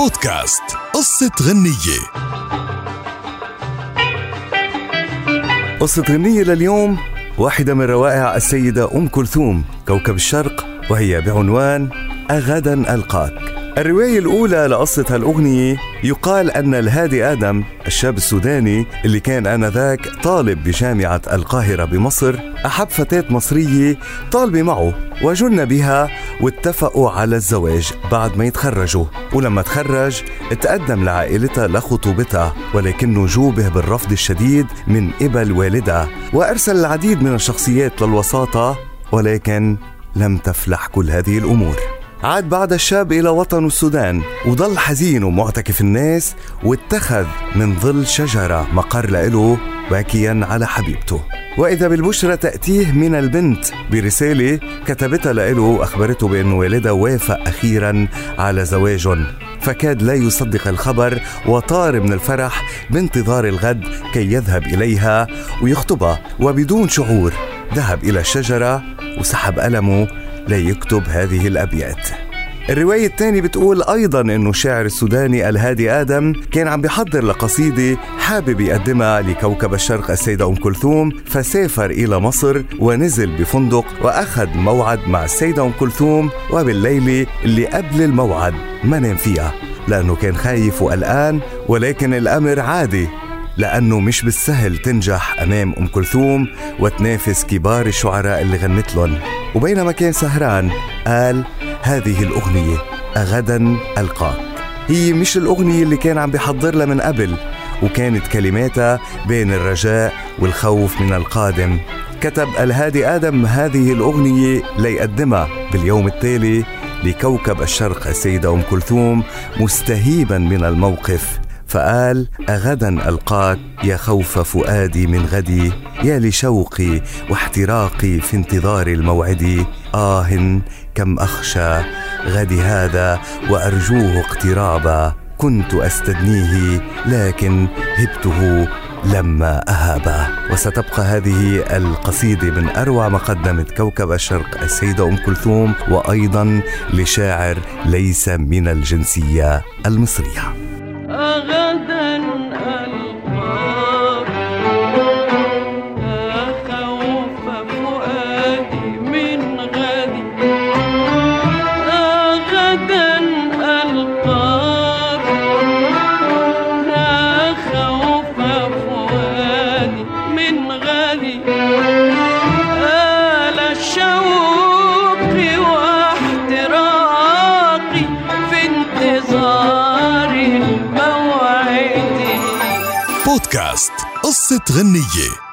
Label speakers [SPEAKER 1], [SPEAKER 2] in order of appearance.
[SPEAKER 1] بودكاست قصة غنية. قصة غنية لليوم واحدة من روائع السيدة أم كلثوم كوكب الشرق وهي بعنوان أغدا ألقاك. الرواية الأولى لقصة هالأغنية يقال أن الهادي آدم الشاب السوداني اللي كان آنذاك طالب بجامعة القاهرة بمصر أحب فتاة مصرية طالبة معه وجن بها واتفقوا على الزواج بعد ما يتخرجوا. ولما تخرج تقدم لعائلتها لخطوبتها ولكنه جوبه بالرفض الشديد من قبل والدها وأرسل العديد من الشخصيات للوساطة ولكن لم تفلح كل هذه الأمور. عاد بعد الشاب إلى وطن السودان وضل حزين ومعتكف الناس واتخذ من ظل شجرة مقر لإله باكيا على حبيبته. وإذا بالبشرى تأتيه من البنت برسالة كتبتها لإله وأخبرته بأن والدها وافق أخيرا على زواج. فكاد لا يصدق الخبر وطار من الفرح بانتظار الغد كي يذهب إليها ويخطبها وبدون شعور ذهب إلى الشجرة وسحب قلمه ليكتب هذه الأبيات. الرواية الثانية بتقول أيضا أنه الشاعر السوداني الهادي آدم كان عم بيحضر لقصيدة حابب يقدمها لكوكب الشرق السيدة أم كلثوم فسافر إلى مصر ونزل بفندق وأخذ موعد مع السيدة أم كلثوم وبالليلة اللي قبل الموعد ما نام فيها. لأنه كان خايف وقلقان ولكن الأمر عادي. لأنه مش بالسهل تنجح أمام أم كلثوم وتنافس كبار الشعراء اللي غنت لهم. وبينما كان سهران قال هذه الأغنية أغدا ألقاك. هي مش الأغنية اللي كان عم بيحضر لها من قبل وكانت كلماتها بين الرجاء والخوف من القادم. كتب الهادي آدم هذه الأغنية ليقدمها باليوم التالي لكوكب الشرق السيدة أم كلثوم مستهيبا من الموقف. فقال أغدا ألقاك يا خوف فؤادي من غدي يا لشوقي واحتراقي في انتظار الموعد. آه كم أخشى غدي هذا وأرجوه اقترابا كنت أستدنيه لكن هبته لما أهابا. وستبقى هذه القصيدة من أروع ما قدمت كوكب الشرق السيدة أم كلثوم وأيضا لشاعر ليس من الجنسية المصرية.
[SPEAKER 2] غدا ألقاك
[SPEAKER 1] بودكاست قصة غنية.